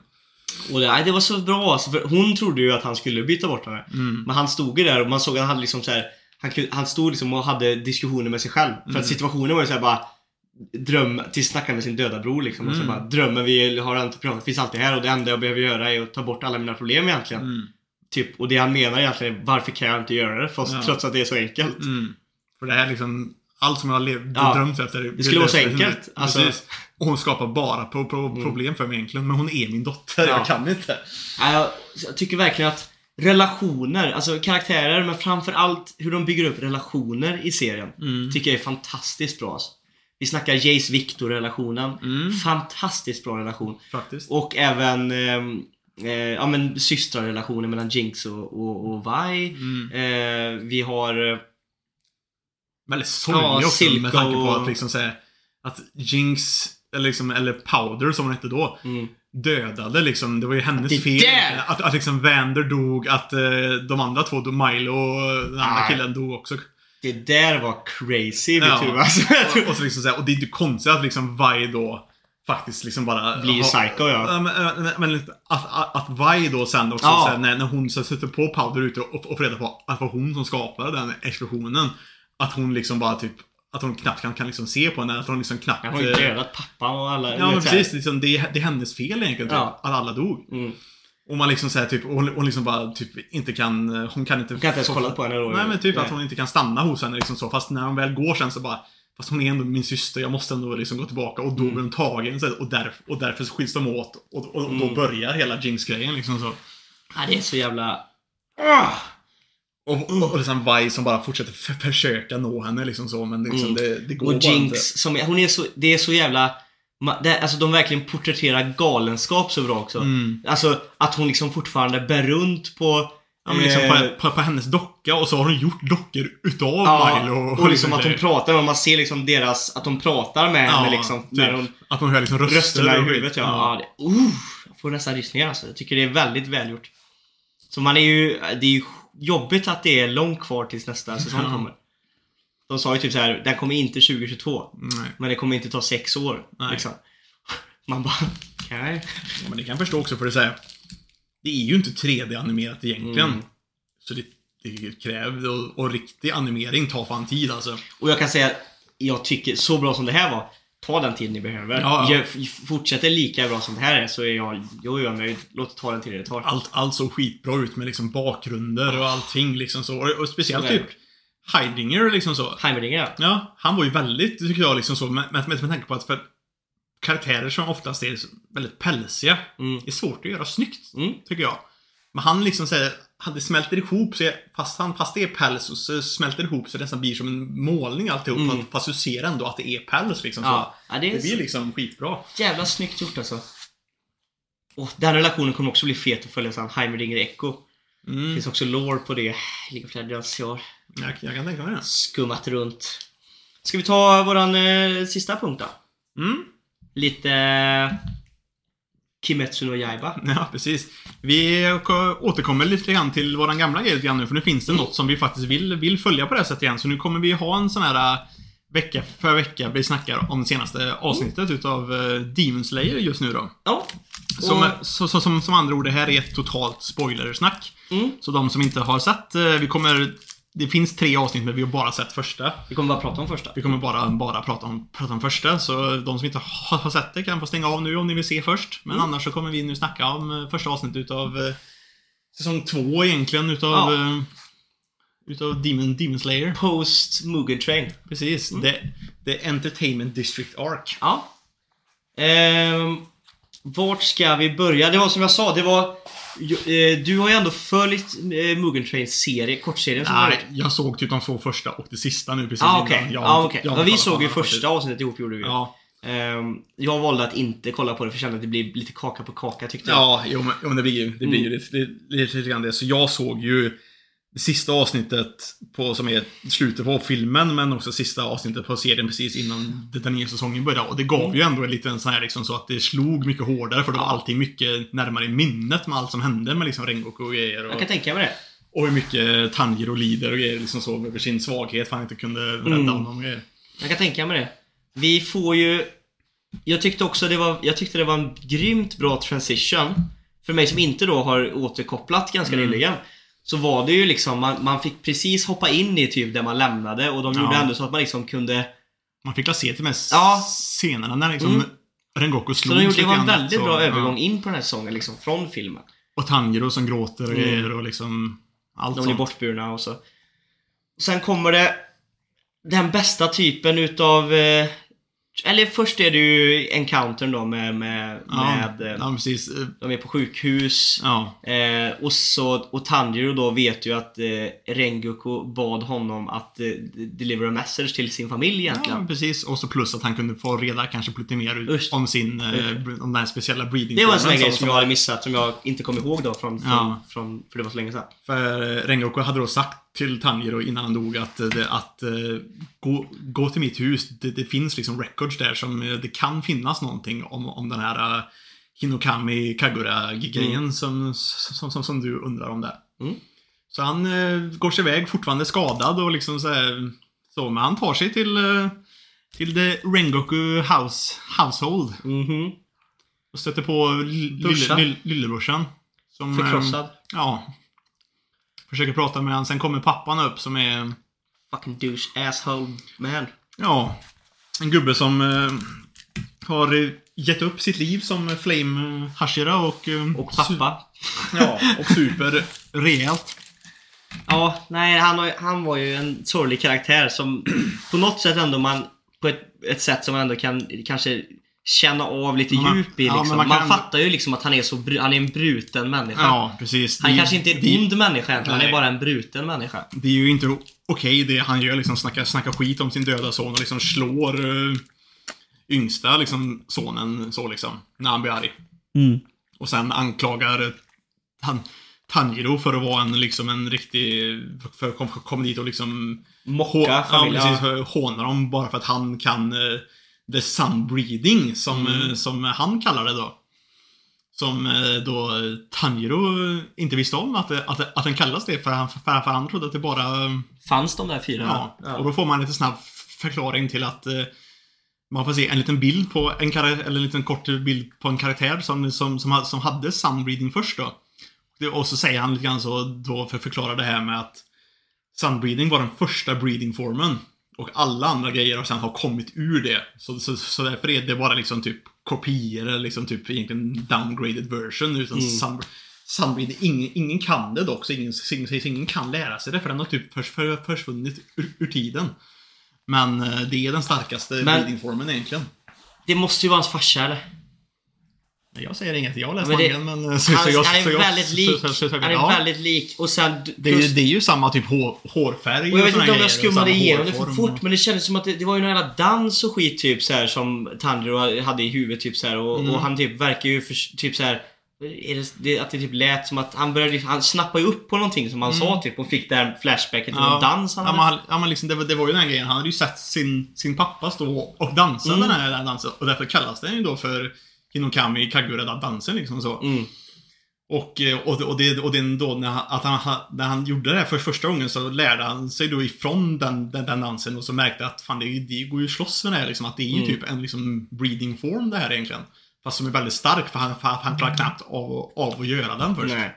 Och det, nej, det var så bra alltså, för hon trodde ju att han skulle byta bort henne. Mm. Men han stod ju där och man såg att han hade liksom så här, han, han stod liksom och hade diskussioner med sig själv. För Mm. att situationen var ju såhär bara Dröm, till snacka med sin döda bror liksom. Och så Mm. bara, drömmen vi har entreprenad finns alltid här och det enda jag behöver göra är att ta bort alla mina problem egentligen. Mm. Typ, och det han menar egentligen är varför kan jag inte göra det? Fast Ja. trots att det är så enkelt. Mm. För det här liksom, allt som jag har lev, Ja. drömt efter. Det skulle vara så enkelt. Alltså- Precis. Och hon skapar bara pro, pro, problem för mig egentligen. Men hon är min dotter, Ja. jag kan inte. Jag, jag tycker verkligen att relationer, alltså karaktärer men framförallt hur de bygger upp relationer i serien. Mm. Tycker jag är fantastiskt bra alltså. Vi snackar Jace-Victor-relationen. Mm. Fantastiskt bra relation. Faktiskt. Och även ehm, eh, ja, men systrarrelationen mellan Jinx och, och, och Vi. Mm. Eh, vi har... eh, Väldigt sorglig Ja, också Silco med tanke på att liksom säga att Jinx eller, liksom, eller Powder som hon hette då, Mm. dödade liksom. Det var ju hennes det fel. där- Att, att liksom Vander dog, att eh, de andra två, Milo och den andra Nej. killen dog också. Det där var crazy vet Ja. du alltså. och, och, så liksom så här, och det är inte konstigt att liksom Vi då faktiskt liksom bara... Blir psycho, ja. Men, men, men att, att, att Vi då sen också, Ja. så här, när, när hon så sätter på Powder ute och, och får reda på att det var hon som skapade den explosionen. Att hon liksom bara typ... Att hon knappt kan, kan liksom se på henne. Att hon liksom knappt... Han har ju eh, dödat pappan och alla. Ja men precis, liksom, det, är, det är hennes fel egentligen typ, Ja. att alla dog. Mm. Och man liksom säger typ, och hon, hon liksom bara typ inte kan, hon kan inte... Du kan inte ens kolla på henne då. Nej men typ Nej. att hon inte kan stanna hos henne liksom så. Fast när hon väl går sen så bara, fast hon är ändå min syster, jag måste ändå liksom gå tillbaka. Och då Mm. blir hon tagen så, och, där, och därför skiljs de åt. Och, och, och då Mm. börjar hela Jinx-grejen liksom så. Ja, det är så jävla... Ah! Och, och, och liksom Vi som bara fortsätter försöka nå henne liksom så. Men liksom Mm. det, det går Och bara Jinx, inte. som, hon är så, det är så jävla... Det, alltså de verkligen porträtterar galenskap så bra också. Mm. Alltså att hon liksom fortfarande bär runt på... Ja, men liksom eh, på, på, på hennes docka och så har hon gjort dockor utav Ja, Milo. och liksom att hon pratar med man ser liksom deras, att de pratar med henne liksom. typ. När hon, Att hon hör liksom röster. rösterna i och huvudet ja. ja. det, uh, jag får nästan rysningar alltså. Jag tycker det är väldigt välgjort. Så man är ju, det är ju jobbigt att det är långt kvar tills nästa *laughs* säsong Ja. kommer. De sa ju typ så här, den kommer inte 2022. Nej. Men det kommer inte ta sex år. Liksom. *laughs* Man bara, okej. Ja, men det kan jag förstå också för det säga. Det är ju inte 3D-animerat egentligen. Mm. Så det, det kräver, och, och riktig animering tar fan tid alltså. Och jag kan säga, jag tycker så bra som det här var, ta den tid ni behöver. Ja, ja. Fortsätter lika bra som det här är så är jag, jag är nöjd. Låt det ta den tid det tar. Allt, allt såg skitbra ut med liksom bakgrunder och allting liksom så. Och, och speciellt typ Heidinger liksom så. Heimerdinger ja. Ja, han var ju väldigt, tycker jag, liksom så. Med, med, med, med tanke på att för karaktärer som oftast är väldigt pälsiga, Mm. är svårt att göra snyggt. Mm. Tycker jag. Men han liksom säger, det smälter ihop så fast, han, fast det är päls så- så smälter det ihop så det nästan blir som en målning alltihop. Mm. Fast, fast du ser ändå att det är päls liksom. Ja, ja det Så. Det blir liksom skitbra. så jävla snyggt gjort alltså. Och den relationen kommer också bli fet att följa sen. Heimerdinger Echo. Det Mm. finns också lore på det. Legends. Jag har Jag, jag kan tänka mig det. skummat runt. Ska vi ta våran eh, sista punkt då? Mm. Lite... Kimetsu no Yaiba. *laughs* Ja, precis. Vi återkommer lite grann till våran gamla grej lite grann nu, för nu finns det något som vi faktiskt vill, vill följa på det här sättet igen. Så nu kommer vi ha en sån här äh, vecka för vecka, vi snackar om senaste avsnittet utav uh, Demon Slayer just nu då. Ja. Som, Och- så, så, som, som andra ord, det här är ett totalt spoilersnack. Mm. Så de som inte har sett, eh, vi kommer... Det finns tre avsnitt, men vi har bara sett första. Vi kommer bara prata om första. Vi kommer bara, bara prata, om, prata om första, så de som inte har, sett det kan få stänga av nu om ni vill se först. Men Mm. annars så kommer vi nu snacka om eh, första avsnittet utav eh, säsong två egentligen utav, Ja. eh, utav Demon, Demon Slayer. Post Mugen Train. Precis. Mm. The, the Entertainment District Arc. Ja. Ehm, vart ska vi börja? Det var som jag sa, det var... Eh, du har ju ändå följt eh, Mugen Trains serie, kortserien som Nej, jag såg typ de två första och det sista nu precis Ah, okej. innan. Jag- Ah, okej. jag har Ja, vi såg ju första avsnittet ihop gjorde vi. Ja, Ehm, jag valde att inte kolla på det för jag kände att det blir lite kaka på kaka tyckte jag. ja jo, men, jo, men det blir ju, det blir ju Mm. lite, lite, lite, grann det. Så jag såg ju sista avsnittet på, som är slutet på filmen, men också sista avsnittet på serien precis innan den nya säsongen började. Och det gav ju ändå en liten sån här liksom så att det slog mycket hårdare, för det var Ja. allting mycket närmare i minnet med allt som hände med liksom Rengoku och grejer. Jag Och, kan tänka mig det. och hur mycket Tanjiro lider och grejer liksom så över sin svaghet, för han inte kunde rädda Mm. honom och grejer. Jag kan tänka mig det. Vi får ju... Jag tyckte också det var, jag tyckte det var en grymt bra transition. För mig som inte då har återkopplat ganska Mm. nyligen. Så var det ju liksom, man, man fick precis hoppa in i typ där man lämnade och de Ja. gjorde ändå så att man liksom kunde... Man fick se till de här Ja. scenerna när liksom Mm. Rengoku Så slogs de gjorde, det var en väldigt så, bra ja. övergång in på den här säsongen liksom, från filmen. Och Tanjiro som gråter och Mm. grejer och liksom allt De blir sånt. bortburna och så. Sen kommer det den bästa typen utav... Eh, eller först är det ju encountern då med, med, Ja, med eh, ja, precis. Eh, de är på sjukhus. Ja. Eh, och, så, och Tanjiro då vet ju att eh, Rengoku bad honom att eh, deliver a message till sin familj egentligen. ja, precis. Och så plus att han kunde få reda kanske lite mer ut Just. om sin, eh, om den här speciella breeding det var en sån grej som jag hade missat, som jag inte kom ihåg då från, från, Ja. från för det var så länge sedan. För eh, Rengoku hade då sagt till Tanjiro innan han dog att, eh, det- att eh, gå, gå till mitt hus. Det, det finns liksom records där som eh, det kan finnas någonting om, om den här Hinokami Kagura-grejen som, som, som, som du undrar om där. Mm. Så han uh, går sig iväg, fortfarande skadad och liksom så här, Så, men han tar sig till, till the Rengoku House, Household. Mhm. Och stöter på lillebrorsan. Som, Förkrossad. eh, ja. Försöker prata med honom. Sen kommer pappan upp som är, Fucking douche asshole man. ja, en gubbe som eh, har eh, gett upp sitt liv som Flame eh, Hashira och... eh, Och pappa. Ja, och *laughs* super rejält. Ja, nej, han, har, han var ju en sorglig karaktär som *clears throat* på något sätt ändå man, på ett, ett sätt som man ändå kan kanske känna av lite Ja, man- djup i ja, liksom. men man man kan- fattar ju liksom att han är så han är en bruten människa. Ja, precis. Han Det- kanske inte är det- en ond människa egentligen, han är bara en bruten människa. Det är ju inte okej det han gör, liksom snackar, snackar skit om sin döda son och liksom slår uh, yngsta liksom, sonen så liksom, när han blir arg. Och sen anklagar eh, han, Tanjiro för att vara en, liksom en riktig, för att kom, kom dit och liksom Mocka hå- ja, familjen. precis, håna dem bara för att han kan uh, the sunbreeding, som, Mm. eh, som han kallar det då. Som eh, då Tanjiro eh, inte visste om att, det- att, det- att den kallas det, för han, för, för han trodde att det bara Fanns de där fyra? Ja, och då får man lite snabb förklaring till att man får se en liten bild på en karaktär, eller en liten kort bild på en karaktär som, som, som, som hade sunbreeding först då. Och så säger han lite grann så, då för att förklara det här med att sunbreeding var den första breeding-formen. Och alla andra grejer har sen har kommit ur det. Så, så, så därför är det bara liksom typ kopior eller liksom typ egentligen downgraded version. Utan Mm. sun, sunbreeding, ingen, ingen kan det dock. Så ingen, ingen, ingen kan lära sig det för den har typ förs, för, försvunnit ur, ur tiden. Men eh, det är den starkaste Men- breeding-formen egentligen. Det måste ju vara hans farsa eller? Jag säger inget, jag har läst mangan men... eh, Han, är väldigt lik. Han är ja. väldigt lik. Och sen... det, är, ju- det är ju samma typ hår, hårfärg Och jag vet inte om jag skummade igenom det för fort men det kändes som att det, var ju någon jävla dans och skit typ så här som Tanjiro hade i huvudet typ så här och, Mm. och han typ verkar ju för, typ så det, att det typ lät som att han började, han snappade ju upp på någonting som han sa typ och fick den flashbacken till någon dans han Mm. ja, hade. men, ja, men liksom, det, var- det var ju den här grejen. Han hade ju sett sin, sin pappa stå och dansa Mm. den här dansen. Och därför kallas den ju då för Hinokami Kagura-dansen liksom så. Mm. Och, eh, och, och, det, och det då när han, att han, när han gjorde det här för första gången så lärde han sig då ifrån den, den, den dansen och så märkte att fan det, det går ju slåss med det här liksom. Att det är ju Mm. typ en liksom breeding form det här egentligen. Fast som är väldigt stark för han, för han klarar knappt av, av att göra den först. Nej.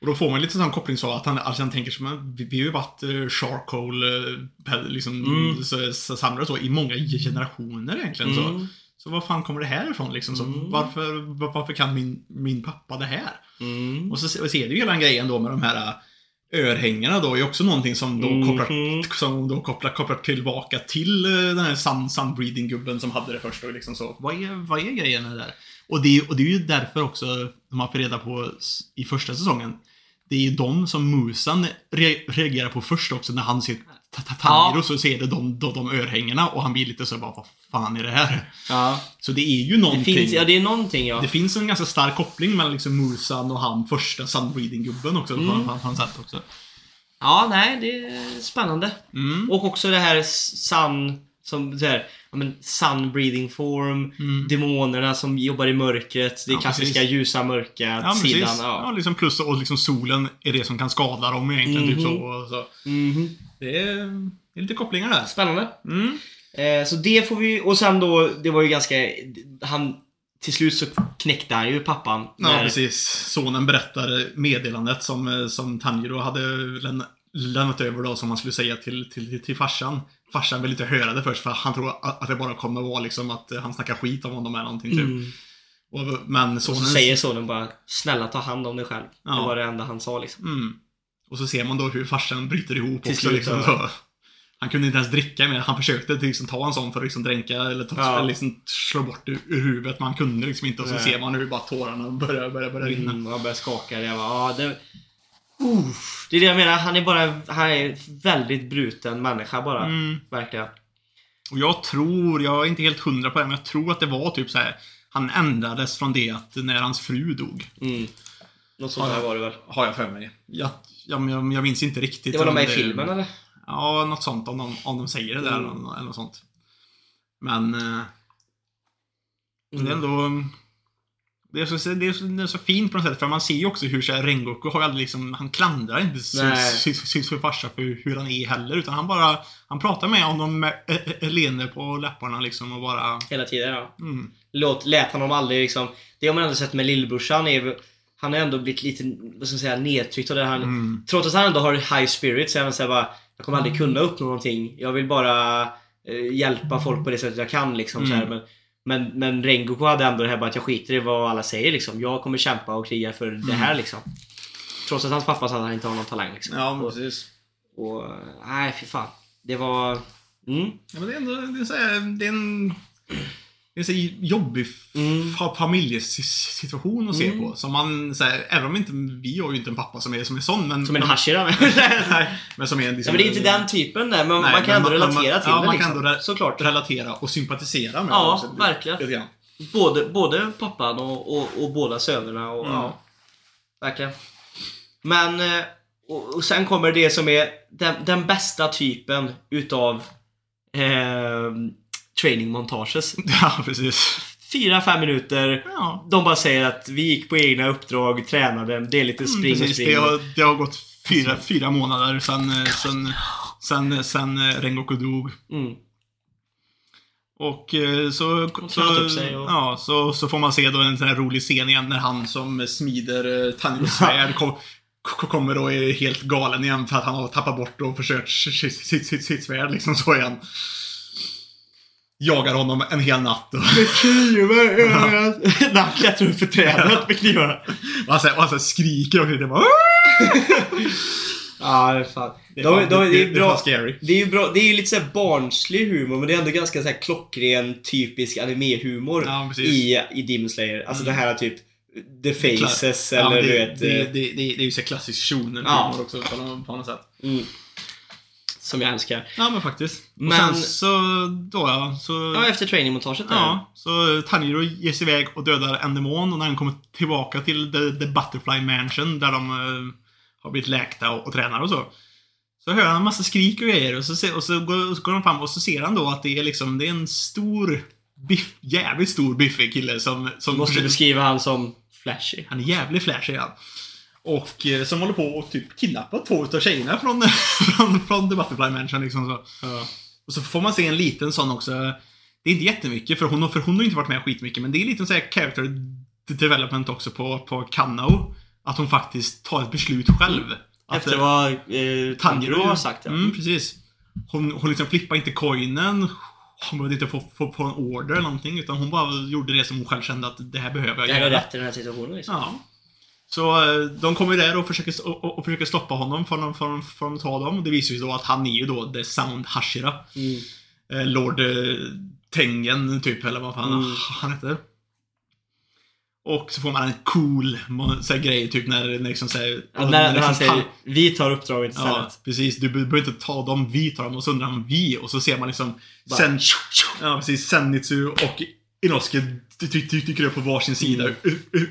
Och då får man lite sån koppling så att han, alltså han tänker som att vi, vi har ju varit uh, charcoal uh, liksom, Mm. samlare så i många generationer egentligen. Mm. så var fan kommer det här ifrån liksom? Så Mm. varför, var- varför kan min, min pappa det här? Mm. Och så se- ser du hela den grejen då med de här äh, örhängena då är också någonting som då Mhm. kopplar, som då kopplar, kopplar tillbaka till äh, den här sun, sunbreeding-gubben som hade det först och liksom så. Vad är, vad är grejen med det där? Och det, är- och det är ju därför också, man får reda på i första säsongen, det är ju de som Musan re, reagerar på först också när han ser Tanjiro Ja. så ser det de, de, de örhängena och han blir lite så bara vad fan är det här? Ja. Så det är ju Det någonting. finns, ja det är någonting ja. Det finns en ganska stark koppling mellan liksom Musan och han första Sunbreeding-gubben också. Mm. På, på, på sätt också. Ja, nej, det är spännande. Mm. Och också det här sun, som så här, men sun breathing form, Mm. demonerna som jobbar i mörkret, det Ja, klassiska precis. ljusa mörka Ja, sidan. Ja. Ja. liksom plus och liksom solen är det som kan skada dem egentligen. Typ Mhm. så, och så. Det, är, det är lite kopplingar där. Spännande. Mm. Eh, så det får vi, och sen då, det var ju ganska, han, till slut så knäckte han ju pappan. Ja, när- precis. Sonen berättar meddelandet som, eh, som Tanjiro hade lämna- lämnat över då, som han skulle säga till, till, till, farsan. Farsan vill inte höra det först, för han tror att, det bara kommer vara liksom att eh, han snackar skit om honom eller någonting. Typ. Mm. Och, men Och sonen... så säger sonen bara, snälla ta hand om dig själv. Ja. Det var det enda han sa liksom. Mm. Och så ser man då hur farsan bryter ihop Till också. liksom, så. Han kunde inte ens dricka mer. Han försökte liksom, ta en sån för att liksom, dränka eller, ta, Ja. eller liksom, slå bort ur, ur huvudet. Men han kunde liksom inte. Och så Nej. ser man hur bara tårarna börjar, börjar, börjar rinna. Mm, och jag började skaka. Jag bara, ja, det... Uff, det är det jag menar. Han är bara han är väldigt bruten människa bara. Mm. Verkligen. Och jag tror, jag är inte helt hundra på det, men jag tror att det var typ så här. Han ändrades från det att när hans fru dog. Mm. Något sånt där var det väl. Har jag för mig. Jag, jag, jag, jag minns inte riktigt. Det var de med i filmen eller? Ja, något sånt om de, om de säger det där Mm. eller, eller något sånt. Men... eh, Mm. Det är ändå... Det är, så, det, är så, det är så fint på något sätt, för man ser ju också hur så här, Rengoku har aldrig liksom, han klandrar inte sin, Nej. sin, sin, sin farsa för hur han är heller, utan han bara, han pratar med honom med eh, eh, leende på läpparna liksom och bara, Hela tiden ja. mm, Låt, lät honom aldrig liksom... Det har man ändå sett med lillbrorsan. Är, han har ändå blivit lite, vad ska jag säga, nedtryckt av det. Han, mm, Trots att han ändå har high spirit så är han såhär bara Jag kommer aldrig kunna uppnå någonting. Jag vill bara eh, hjälpa folk på det sättet jag kan liksom. Så här. Mm. Men, men, men Rengoku hade ändå det här bara att jag skiter i vad alla säger liksom. Jag kommer kämpa och kriga för det här liksom. Trots att hans pappa sa att han inte har någon talang liksom. ja men och, precis. och, nej fy fan. Det var... Mm. Ja, men det är ändå, det är så här, det är en, det är en så jobbig Mm. fa- familjesituation att se Mm. på. Som man, så här, även om inte, vi har ju inte en pappa som är, som är sån, men... Som en Hashira. *laughs* Nej, men som är en... Ja, men det är inte den typen där, men Nej, man kan men ändå man- relatera man- till ja, det man liksom. kan ändå re- Såklart. relatera och sympatisera med Ja, också, verkligen. Både, både pappan och, och, och båda sönerna. Och, Mm. ja, verkligen. Men, eh, och, och sen kommer det som är den, den bästa typen utav eh, training-montages. *laughs* Ja, precis. Fyra, fem minuter. Ja, De bara säger att vi gick på egna uppdrag, tränade, det är lite mm, spring och precis. spring. Det har, det har gått fyra, fyra månader sen, eh, sen, sen, sen eh, Rengoku dog. Mm. Och så, så, sig och- ja, så, så får man se då en sån här rolig scen igen när han som smider eh, Tanjiros *laughs* svärd kom, kommer och är helt galen igen för att han har tappat bort och försökt sitt, sitt, sitt, sitt svärd liksom så igen. Jagar honom en hel natt. Och, När han klättrar upp för trädet med knivarna. och han, så här- och han så här skriker och det bara Ja, det är fan. Det är De, fan- de, det- det, är det är bra. Det är ju bra. Det är ju lite såhär barnslig humor men det är ändå ganska såhär klockren typisk animehumor Ja, i, i Demon Slayer. Alltså det här typ The Faces men eller det, du vet... det, eh, det, det, är ju så här klassisk shonen Ja. också på, något- på något sätt. mm, som jag älskar. Ja men faktiskt. Men- Och sen så, då ja, så... Ja, efter trainingmontaget där. Ja, så Tanjiro ger sig iväg och dödar en demon och när han kommer tillbaka till the, the Butterfly Mansion där de eh, har blivit läkta och, och tränar och så. Så hör han en massa skrik och grejer och så, se, och så, går, och så går han fram och så ser han då att det är liksom, det är en stor, biff, jävligt stor biffig kille som... som Du måste beskriva han som flashy. han är jävligt flashig han. Och eh, som håller på att typ kidnappa två utav tjejerna från, *laughs* från, från The Butterfly Mansion liksom så. Och så får man se en liten sån också. Det är inte jättemycket för hon, har- för hon har inte varit med skitmycket men det är lite så här character development också på, på Kanao. Att hon faktiskt tar ett beslut själv. Att, Efter eh, vad eh, Tanjiro har sagt ja. Mm, precis. Hon, hon liksom flippade inte coinen. Hon behövde inte få, få, få en order eller någonting utan hon bara gjorde det som hon själv kände att det här behöver jag Det här är göra. rätt i den här situationen liksom. Ja. Så eh, de kommer där och försöker, och, och, försöker stoppa honom från, från, från att ta dem. Det visar ju då att han är ju då The Sound Hashira. Mm. Eh, Lord eh, Tengen, typ, eller vad fan Mm. han heter. Och så får man en cool så här, grej, typ när, när liksom såhär... Ja, när, när han säger vi tar uppdraget istället. Ja, precis. Du be- behöver inte ta dem, vi tar dem. Och så undrar han vi. Och så ser man liksom... Bara- Sen, ja, precis. Senitsu och Inosuke dy- dy- dy- dyker upp på varsin sida Mm.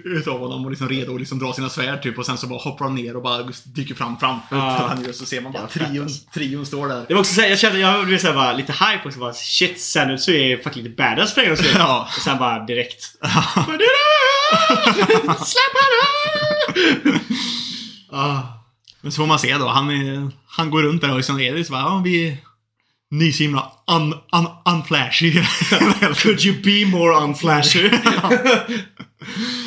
utav honom och liksom redo att liksom dra sina svärd typ. Och sen så bara hoppar de ner och bara dyker fram framför Ja. han. Och så ser man bara Ja, trion, trion står där. Jag också säga, jag kände, jag blev såhär bara lite hype också bara shit Senutsu är fucking lite badass för en gångs skull. Ja. Och sen bara direkt. *laughs* Släpp henne! Ah. Men så får man se då. Han, han går runt där och liksom är liksom bara, ja, vi... Ni är så himla un, un, unflashy. *laughs* Could you be more unflashy? *laughs*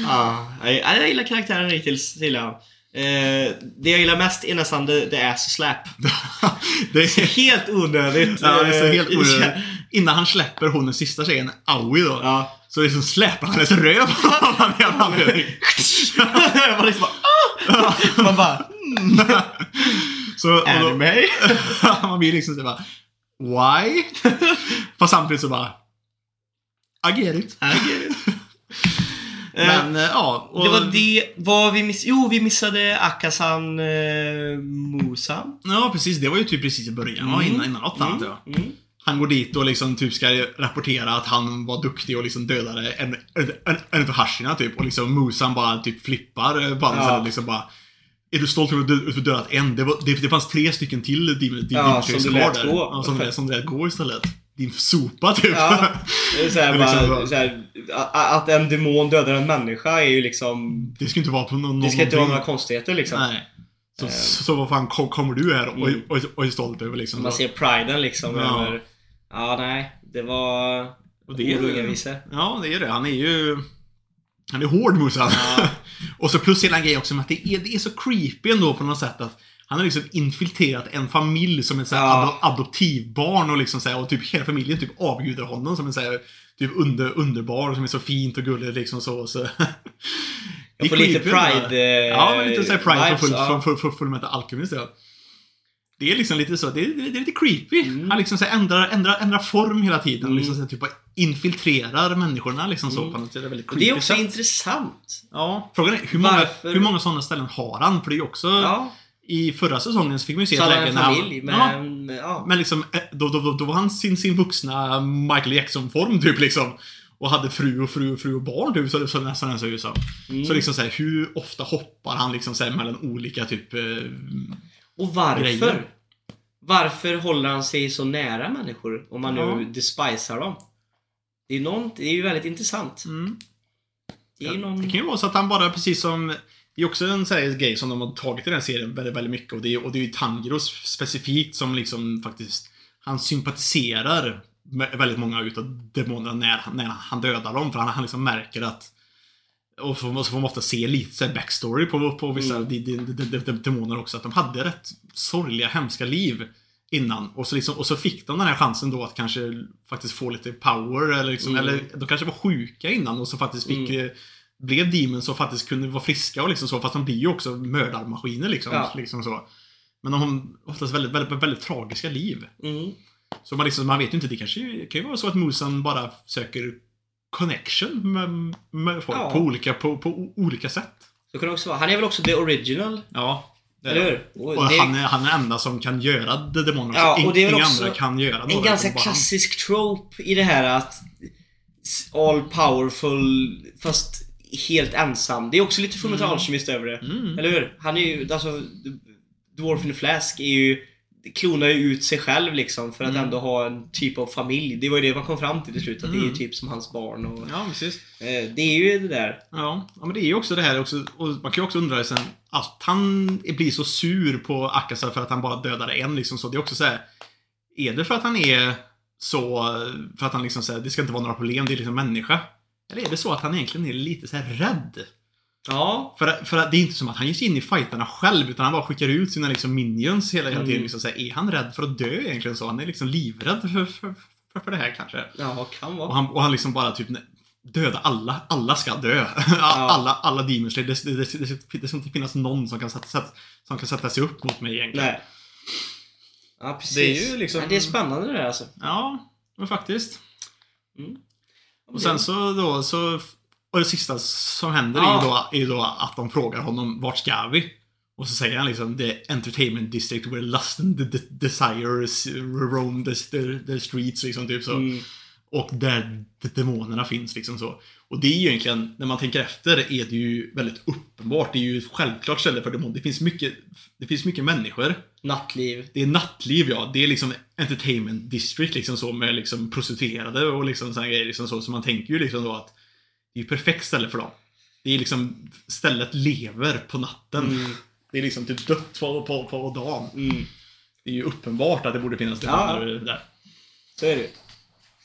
ah, jag, jag gillar karaktären hittills, gillar. Eh, det jag gillar mest är nästan the, the ass *laughs* slap. det är Helt onödigt. Ja, det är så helt eh, onödigt. Innan han släpper hon den sista tjejen, Aoi då. Ja. Så liksom släpper han hennes röv av någon jävla anledning. Man liksom bara, ah! Man bara, Så, och då, anime? man blir liksom så bara, why? *laughs* Fast samtidigt så bara, I get it. Eh, Men eh, ja. Och, Det var det, vad vi missade? Jo, vi missade Akasan eh, Musan. Ja, precis. Det var ju typ precis i början. Mm. Innan, innan något annat. Ja. Mm. Han går dit och liksom typ ska rapportera att han var duktig och liksom dödade en, en, en, en av Hashina typ. Och liksom Musan bara typ flippar eh, på andra Ja. sidan liksom bara är du stolt över att du dödat en? Det, var, det, det fanns tre stycken till Demon, Demon Ja, som du lät gå. Ja, som, du lät- som du lät gå istället. Din sopa typ. Ja, det är så här, *laughs* liksom bara, så här, att en demon dödar en människa är ju liksom... Det ska inte vara på någon, Det ska inte vara några konstigheter liksom. Nej. Så, Eh. så, så vad fan kom, kommer du här och, Mm. och, och är stolt över liksom? Man ser priden liksom Ja. över... Ja, nej. Det var... Och det är- ord och inga visor. Ja, det är det. Han är ju... Han är hård Musan. Ja. *laughs* och så plus hela grejen också med att det är, det är så creepy ändå på något sätt att han har liksom infiltrerat en familj som ett så Ja. ado- adoptivbarn och liksom så här, och typ hela familjen typ avgudar honom som en så här, typ under, underbar som är så fint och gulligt liksom så. så. *laughs* Jag får lite pride... eh, Ja, men lite såhär Pride vibes, för full, ja. för, för, för, full metal alchemist ja. Det är liksom lite så, det är, det är lite creepy. Mm. Han liksom så ändrar, ändrar, ändrar form hela tiden. Mm. Liksom så typ infiltrerar människorna liksom så Mm. på något sätt. Det är väldigt Och creepy det är också sätt. intressant. Ja, frågan är hur många, hur många sådana ställen har han? För det är ju också Ja. i förra säsongen så fick man ju se Så ett läge när han- ja. Ja. men liksom, eh, då, då, då, då var han sin, sin vuxna Michael Jackson-form typ liksom. Och hade fru och fru och fru och barn typ, så det så nästan såg ut som. Mm. Så liksom så här, hur ofta hoppar han liksom så här, mellan olika typ... Och varför? grejer. Varför håller han sig så nära människor om man Ja. nu despisar dem? Det är, något, det är ju väldigt intressant. mm. Det är någon... Det kan ju vara så att han bara precis som... Det är också en sån här grej som de har tagit i den här serien väldigt, väldigt mycket. Och det är, och det är ju Tanjiro specifikt som liksom faktiskt... Han sympatiserar med väldigt många utav demonerna när, han- när han dödar dem. För han, han liksom märker att... Och så, så får man ofta se lite så backstory på, på vissa Mm. de, de, de, de, de, demoner också. Att de hade rätt sorgliga, hemska liv innan. Och så, liksom, och så fick de den här chansen då att kanske faktiskt få lite power. Eller, liksom, Mm. eller de kanske var sjuka innan och så faktiskt fick Mm. eh, blev demons och faktiskt kunde vara friska och liksom så. Fast de blir ju också mördarmaskiner liksom. Ja. liksom så. Men de har oftast väldigt, väldigt, väldigt, tragiska liv. Mm. Så man, liksom, man vet ju inte, det kanske kan ju vara så att Musan bara söker connection med, med folk Ja. på, olika, på, på olika sätt. Så kan det också vara. Han är väl också the original? Ja. Eller hur? Och Och det han är, han är den enda som kan göra de demoner. Ja, så och det är inga andra kan göra en ganska klassisk trope i det här att all powerful fast helt ensam. Det är också lite Fullmetal Mm. Över det. Mm. Eller hur? Han är ju, alltså Dwarf in the Flask är ju klonar ju ut sig själv liksom för att Mm. ändå ha en typ av familj. Det var ju det man kom fram till till slut. Att det är ju Mm. typ som hans barn och... Ja, precis. Eh, det är ju det där. Ja, ja, men det är ju också det här också, och man kan ju också undra sen att han blir så sur på Akasa för att han bara dödade en liksom så. Det är också så här. Är det för att han är så, för att han liksom säger det ska inte vara några problem, det är liksom människa? Eller är det så att han egentligen är lite så här rädd? Ja. För, för det är inte som att han ger sig in i fighterna själv, utan han bara skickar ut sina liksom minions hela, hela tiden. Mm. Liksom så här, är han rädd för att dö egentligen så? Han är liksom livrädd för, för, för, för det här kanske. Ja, kan vara. Och han, och han liksom bara typ döda alla. Alla ska dö. *laughs* alla, alla demons. Det, det, det, det, ska inte finnas någon som kan, sätta, sätta, som kan sätta sig upp mot mig egentligen. Nej. Ja, precis. Det är ju liksom- ja, det är spännande det där alltså. Ja, men faktiskt. Mm. Och sen så då så... Och det sista som händer är, Ja. ju då, är ju då att de frågar honom vart ska vi? Och så säger han liksom the entertainment district where lust and the, the desires roam the, the, the streets liksom typ så. Mm. Och där de- demonerna finns liksom så. Och det är ju egentligen, när man tänker efter, är det ju väldigt uppenbart. Det är ju ett självklart ställe för demoner. Det finns mycket, det finns mycket människor. Nattliv. Det är nattliv ja. Det är liksom entertainment district liksom så med liksom prostituerade och liksom såna grejer liksom så. Så man tänker ju liksom då att det är ju perfekt ställe för dem. Det är liksom, stället lever på natten. Mm. Det är liksom typ dött på, på, på dagen. Mm. Det är ju uppenbart att det borde finnas Ja. demoner där. Så är det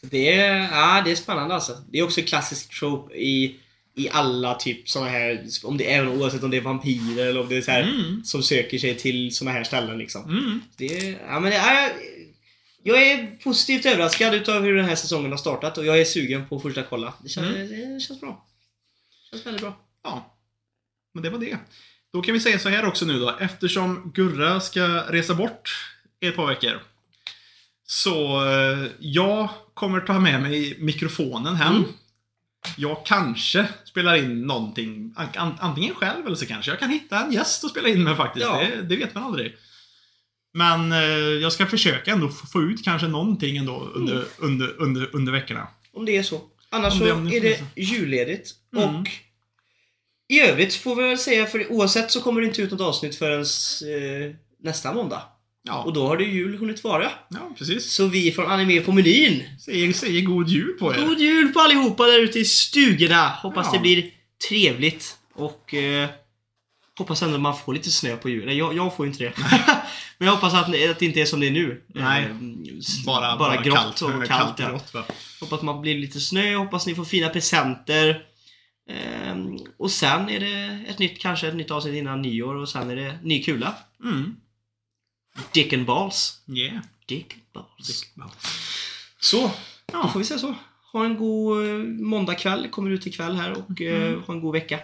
det är, ja, det är spännande alltså. Det är också klassisk trope i, i alla typ såna här, om det, även oavsett om det är vampyrer eller om det är så här Mm. som söker sig till såna här ställen liksom. Mm. Det ja, men det är, jag är positivt överraskad utav hur den här säsongen har startat och jag är sugen på att fortsätta kolla. Det känns, Mm. det känns bra. Det känns väldigt bra. Ja. Men det var det. Då kan vi säga så här också nu då. Eftersom Gurra ska resa bort ett par veckor. Så eh, jag kommer ta med mig mikrofonen hem. Mm. Jag kanske spelar in någonting. an- an- Antingen själv eller så kanske jag kan hitta en gäst att spela in med faktiskt. Ja. Det, det vet man aldrig. Men eh, jag ska försöka ändå få ut kanske någonting ändå under, Mm. under, under, under veckorna. Om det är så. Annars Om så det- om det är det julledigt Mm. och I övrigt får vi väl säga, för oavsett så kommer det inte ut något avsnitt förrän eh, nästa måndag. Ja, Och då har det jul hunnit vara. ja precis. Så vi från Anime på menyn. Säger, säger god jul på er. God jul på allihopa där ute i stugorna! Hoppas Ja. det blir trevligt och eh, hoppas ändå man får lite snö på julen. Jag, jag får ju inte det. *laughs* Men jag hoppas att, att det inte är som det är nu. Nej. Eh, s- Bara, bara, grått kallt, och *laughs* kallt. kallt ja. grått? Hoppas man blir lite snö, hoppas ni får fina presenter. Ehm, och sen är det ett nytt, kanske ett nytt avsnitt innan nyår och sen är det ny kula. Mm. Dick and balls. Yeah. Dick and balls. Ja. Så, då Ja. får vi säga så. Ha en god eh, måndagkväll, kommer ut ikväll här och eh, ha en god vecka.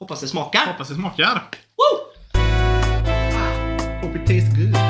Hoppas det smakar. Hoppas det smakar. Woo! Hope it tastes good.